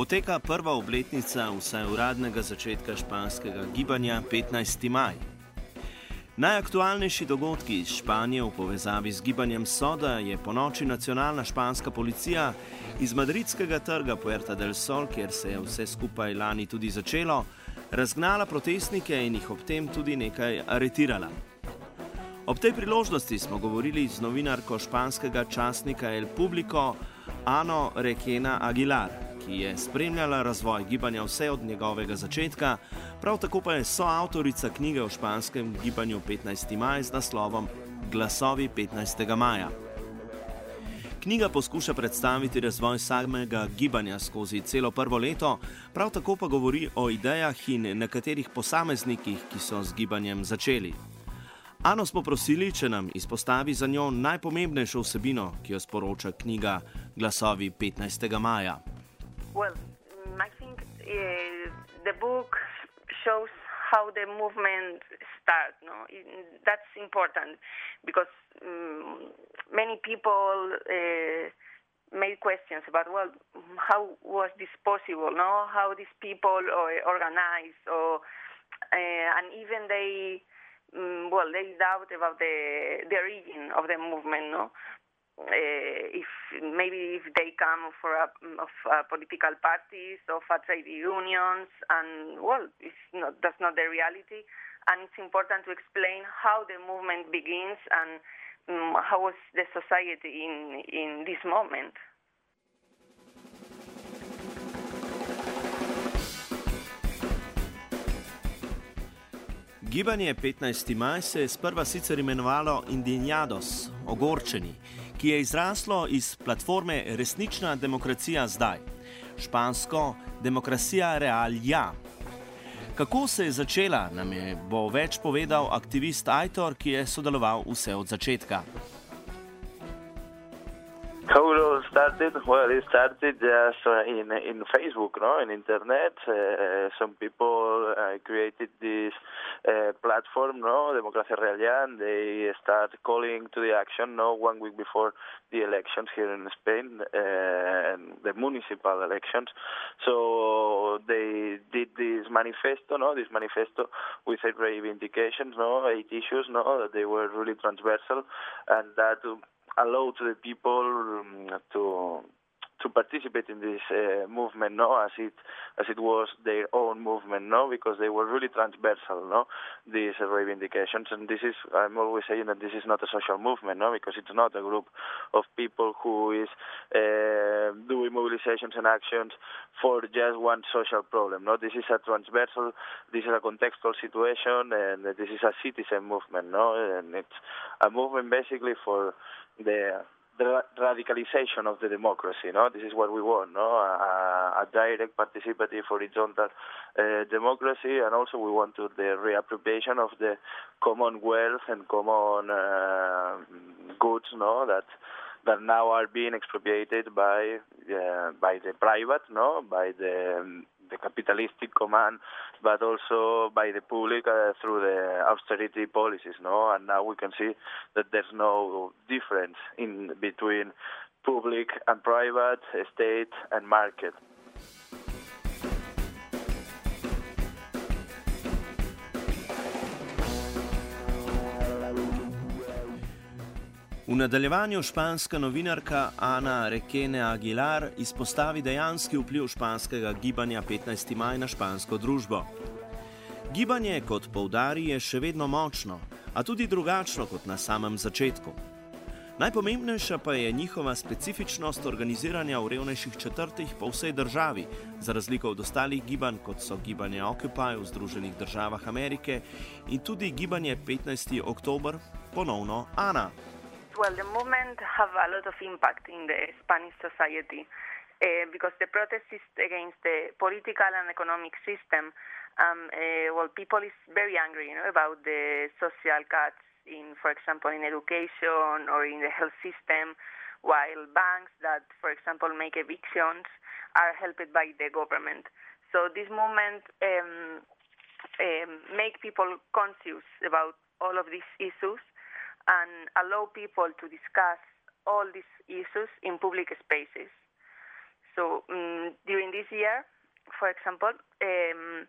Poteka prva obletnica vsaj uradnega začetka španskega gibanja 15. maj. Najaktualnejši dogodki iz Španije v povezavi z gibanjem so, da je po noči nacionalna španska policija iz madridskega trga Puerta del Sol, kjer se je vse skupaj lani tudi začelo, razgnala protestnike in jih ob tem tudi nekaj aretirala. Ob tej priložnosti smo govorili z novinarko španskega časnika El Publico Ano Rekena Aguilar, ki je spremljala razvoj gibanja vse od njegovega začetka, prav tako pa je soavtorica knjige o španskem gibanju 15. maj z naslovom Glasovi 15. maja. Knjiga poskuša predstaviti razvoj samega gibanja skozi celo prvo leto, prav tako pa govori o idejah in nekaterih posameznikih, ki so z gibanjem začeli. Ano smo prosili, če nam izpostavi za njo najpomembnejšo vsebino, ki jo sporoča knjiga Glasovi 15. maja. Well, I think uh, the book shows how the movement starts. No, that's important because um, many people uh, made questions about well, how was this possible? No, how these people uh, organized, or uh, and even they um, well, they doubt about the the origin of the movement, no. Uh, if maybe if they come for a, of uh, political parties of trade unions and well it's not that's not the reality and it's important to explain how the movement begins and um, how was the society in in this moment Gibanje 15. maj se je sprva sicer imenovalo ogorčeni, ki je izraslo iz platforme Resnična demokracija zdaj, špansko Demokracija Real Ja. Kako se je začela, nam je bo več povedal aktivist Aitor, ki je sodeloval vse od začetka. Started? Well, it started just uh, in in Facebook, no, in internet. Uh, some people uh, created this uh, platform, no, Democracia Real, and they start calling to the action, no, one week before the elections here in Spain, uh, and the municipal elections. So they did this manifesto, no, this manifesto with eight reivindications, no, eight issues, no, that they were really transversal, and that allow to the people um, to to participate in this uh, movement, no, as it as it was their own movement, no, because they were really transversal, no, these uh, reivindications, and this is I'm always saying that this is not a social movement, no, because it's not a group of people who is uh, doing mobilizations and actions for just one social problem, no, this is a transversal, this is a contextual situation, and this is a citizen movement, no, and it's a movement basically for the the radicalization of the democracy. No, this is what we want. No, a, a direct, participative, horizontal uh, democracy, and also we want to the reappropriation of the common wealth and common uh, goods. No, that that now are being expropriated by uh, by the private. No, by the the capitalistic command, but also by the public uh, through the austerity policies. No, and now we can see that there's no difference in between public and private, state and market. V nadaljevanju španska novinarka Ana Rekene Aguilar izpostavi dejanski vpliv španskega gibanja 15. maj na špansko družbo. Gibanje, kot poudari, je še vedno močno, a tudi drugačno kot na samem začetku. Najpomembnejša pa je njihova specifičnost organiziranja v revnejših četrtih po vsej državi, za razliko od ostalih gibanj, kot so gibanje Occupy v Združenih državah Amerike in tudi gibanje 15. oktober, ponovno Ana. Well, the movement have a lot of impact in the Spanish society uh, because the protest is against the political and economic system. Um, uh, well, people is very angry, you know, about the social cuts in, for example, in education or in the health system, while banks that, for example, make evictions are helped by the government. So this movement um, um, make people conscious about all of these issues and allow people to discuss all these issues in public spaces. So um, during this year, for example, um,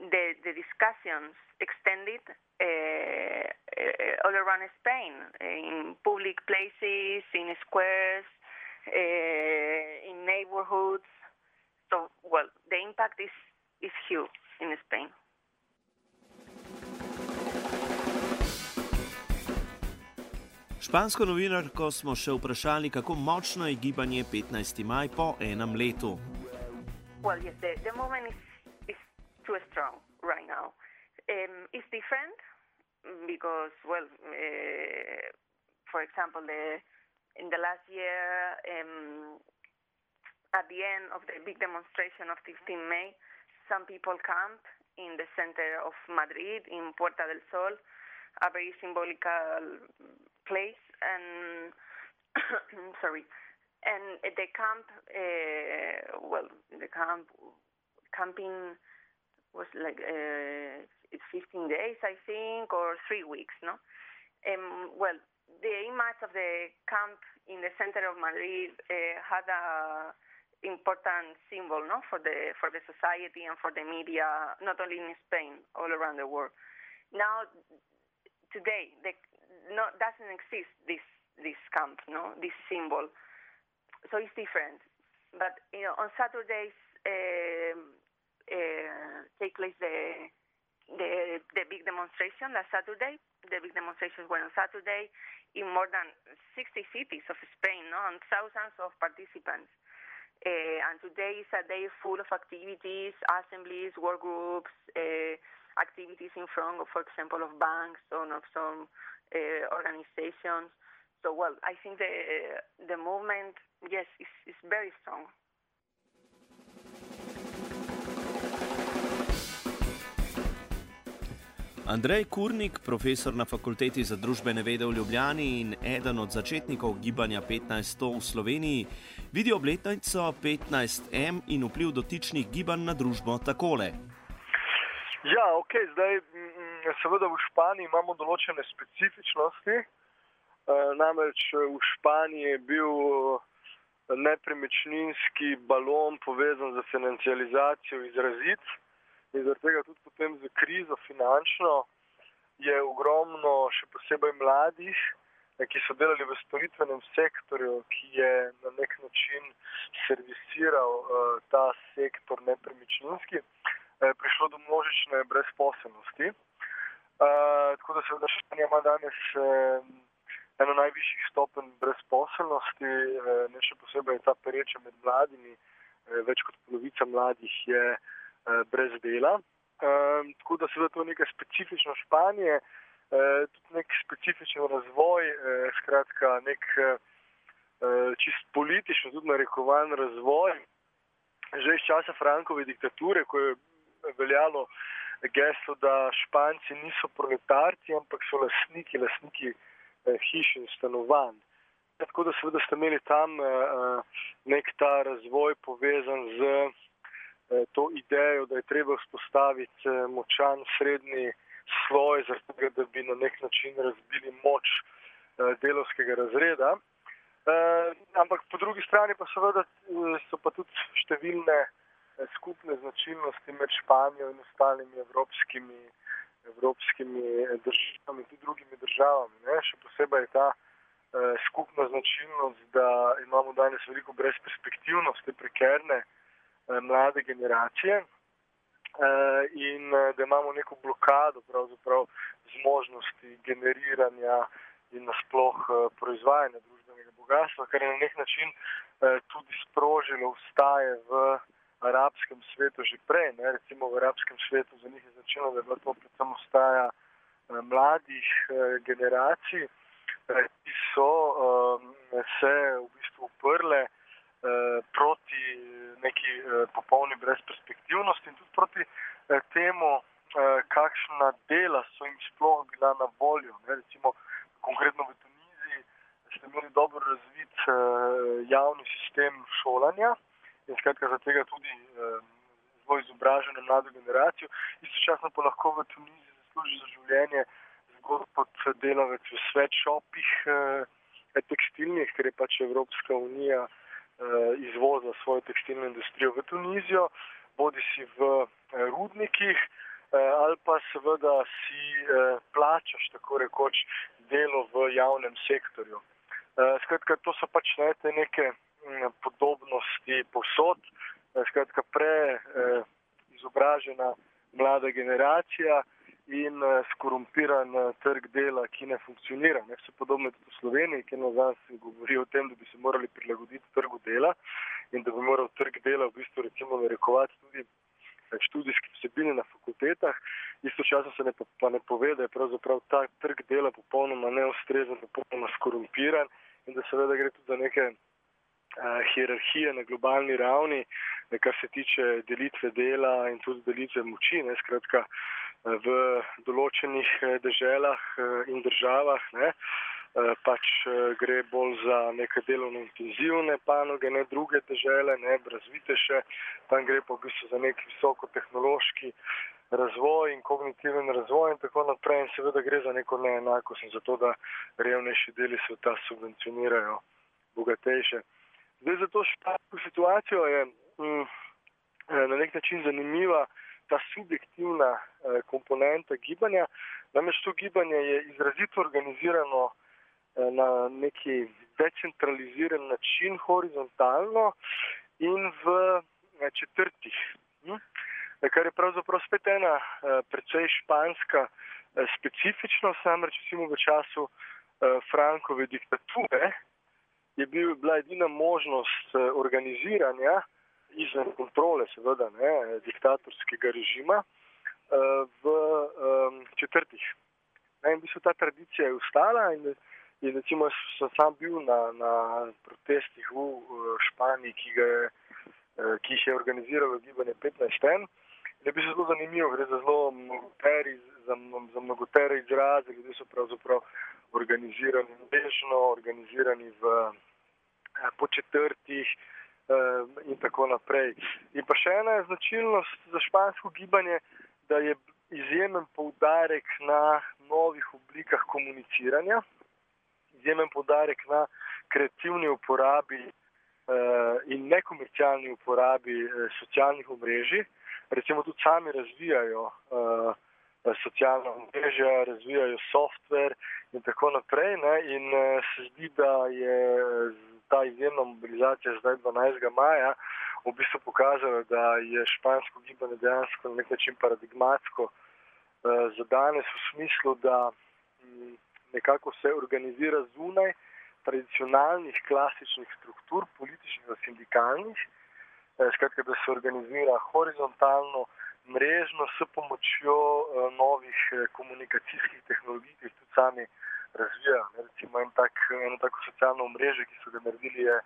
the, the discussions extended uh, uh, all around Spain, in public places, in squares, uh, in neighborhoods. So, well, the impact is, is huge in Spain. Špansko novinarko smo še vprašali, kako močno je gibanje 15. maj po enem letu. Well, yes, the, the movement is, is too strong right now. Um, it's different because, well, uh, for example, the, in the last year, um, at the end of the big demonstration of 15 May, some people camped in the center of Madrid, in Puerta del Sol, a very symbolical place, and sorry, and the camp, uh, well, the camp, camping was like uh, it's 15 days, I think, or three weeks, no? Um, well, the image of the camp in the center of Madrid uh, had a important symbol, no, for the for the society and for the media, not only in Spain, all around the world. Now, today, the, no, doesn't exist this this camp, no, this symbol so it's different. But you know, on Saturdays uh, uh, take place the the the big demonstration last Saturday. The big demonstrations were on Saturday in more than 60 cities of Spain, no, and thousands of participants. Uh, and today is a day full of activities, assemblies, work groups, uh, activities in front of, for example, of banks or of some uh, organizations. So, well, I think the the movement, yes, is, is very strong. Andrej Kurnik, profesor na fakulteti za družbene vede v Ljubljani in eden od začetnikov gibanja 1500 v Sloveniji, vidi obletnico 15M in vpliv dotičnih gibanj na družbo takole. Ja, ok, zdaj seveda v Španiji imamo določene specifičnosti. Namreč v Španiji je bil nepremičninski balon povezan z financializacijo izrazit in zaradi tega tudi potem z krizo finančno je ogromno še posebej mladih, ki so delali v storitvenem sektorju, ki je na nek način servisiral ta sektor nepremičninski, prišlo do množične brezposobnosti. Tako da seveda Španija ima danes eno najvišjih stopenj brezposelnosti, ne še posebej ta pereča med mladimi, več kot polovica mladih je brez dela. Tako da seveda to je nekaj specifično Španije, tudi nek specifičen razvoj, skratka nek čist politično, tudi narekovan razvoj. Že iz časa Frankove diktature, ko je veljalo geslo, da Španci niso proletarci, ampak so lasniki, lasniki hiš in stanovanj. Tako da seveda ste imeli tam nek ta razvoj povezan z to idejo, da je treba vzpostaviti močan srednji sloj, zato da bi na nek način razbili moč delovskega razreda. Ampak po drugi strani pa seveda so pa tudi številne skupne značilnosti med Španijo in ostalimi evropskimi evropskimi državami tudi drugimi državami. Ne? Še posebej je ta eh, skupna značilnost, da imamo danes veliko brezperspektivnosti, prekerne eh, mlade generacije eh, in eh, da imamo neko blokado zmožnosti generiranja in nasploh eh, proizvajanja družbenega bogatstva, kar je na nek način eh, tudi sprožilo vstaje v arabskem svetu že prej, ne, recimo v arabskem svetu za njih je začelo, da je bilo to predvsem ostaja mladih generacij, ki so se v bistvu uprle proti neki popolni brezperspektivnosti in tudi proti temu, kakšna dela so jim sploh bila na voljo. Ne, recimo konkretno v Tuniziji ste imeli dobro razvit javni sistem šolanja in skratka za tega tudi eh, zelo izobraženo mlado generacijo. Istočasno pa lahko v Tuniziji zasluži za življenje zgolj kot delavec v svetshopih eh, tekstilnih, ker je pač Evropska unija izvoza svojo tekstilno industrijo v Tunizijo, bodi si v rudnikih, ali pa seveda si plačaš tako rekoč delo v javnem sektorju. Skratka, to so pač ne, te neke podobnosti posod, skratka, pre izobražena mlada generacija in uh, skorumpiran trg dela, ki ne funkcionira. Ne vse podobno tudi v Sloveniji, ki nas govori o tem, da bi se morali prilagoditi trgu dela in da bi moral trg dela v bistvu recimo narekovati tudi eh, študijske vsebine na fakultetah. Istočasno se ne, pa ne pove, da je pravzaprav ta trg dela popolnoma neustrezen, popolnoma skorumpiran in da seveda gre tudi za neke hierarhije na globalni ravni, kar se tiče delitve dela in tudi delitve moči. Ne, skratka, v določenih eh, deželah eh, in državah ne, eh, pač gre bolj za neke delovno intenzivne panoge, ne druge dežele, ne razvite še, tam gre pa v bistvu za nek visokotehnološki razvoj in kognitiven razvoj in tako naprej in seveda gre za neko neenakost in zato, da revnejši deli sveta subvencionirajo bogatejše. Zdaj za to špansko situacijo je mm, na nek način zanimiva, ta subjektivna eh, komponenta gibanja. Namreč to gibanje je izrazito organizirano eh, na neki decentraliziran način, horizontalno in v eh, četrtih. Hm? Kar je pravzaprav spet ena eh, precej španska eh, specifičnost, namreč recimo v času eh, Frankove diktature je bil, bila edina možnost eh, organiziranja eh, izven kontrole, seveda, ne, diktatorskega režima eh, v četrtih. Ne, in bi se ta tradicija je ustala in, in recimo sem sam bil na, na protestih v Španiji, ki, ga eh, ki jih je organiziralo gibanje 15N. Je bi se zelo zanimivo, gre za zelo mnogoteri, za, za mnogotere izraze, ljudje so pravzaprav organizirani mrežno, organizirani v, eh, po četrtih, Eh, in tako naprej. In pa še ena značilnost za špansko gibanje, da je izjemen poudarek na novih oblikah komuniciranja, izjemen poudarek na kreativni uporabi uh, in nekomercialni uporabi socialnih omrežij. Recimo tudi sami razvijajo socialna omrežja, razvijajo software in tako naprej. Ne? In se zdi, da je ta izjemna mobilizacija zdaj 12. maja v bistvu pokazala, da je špansko gibanje dejansko na nek način paradigmatsko uh, za danes v smislu, da m, nekako se organizira zunaj tradicionalnih klasičnih struktur, političnih in sindikalnih, eh, skratka, da se organizira horizontalno, mrežno, s pomočjo eh, novih eh, komunikacijskih tehnologij, ki jih tudi sami eh, razvija. Ne, recimo en tak, eno tako socialno mrežo, ki so ga naredili, je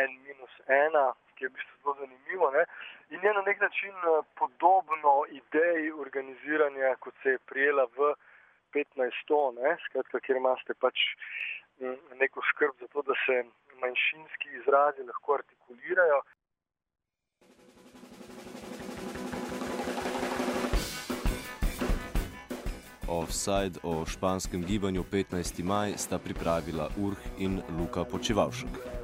en minus ena, ki je v bistvu zelo zanimivo. Ne. In je na nek način eh, podobno ideji organiziranja, kot se je prijela v 15. skratka, kjer imate pač mm, neko skrb za to, da se manjšinski izrazi lahko artikulirajo. Offside o španskem gibanju 15. maj sta pripravila Urh in Luka Počevalšek.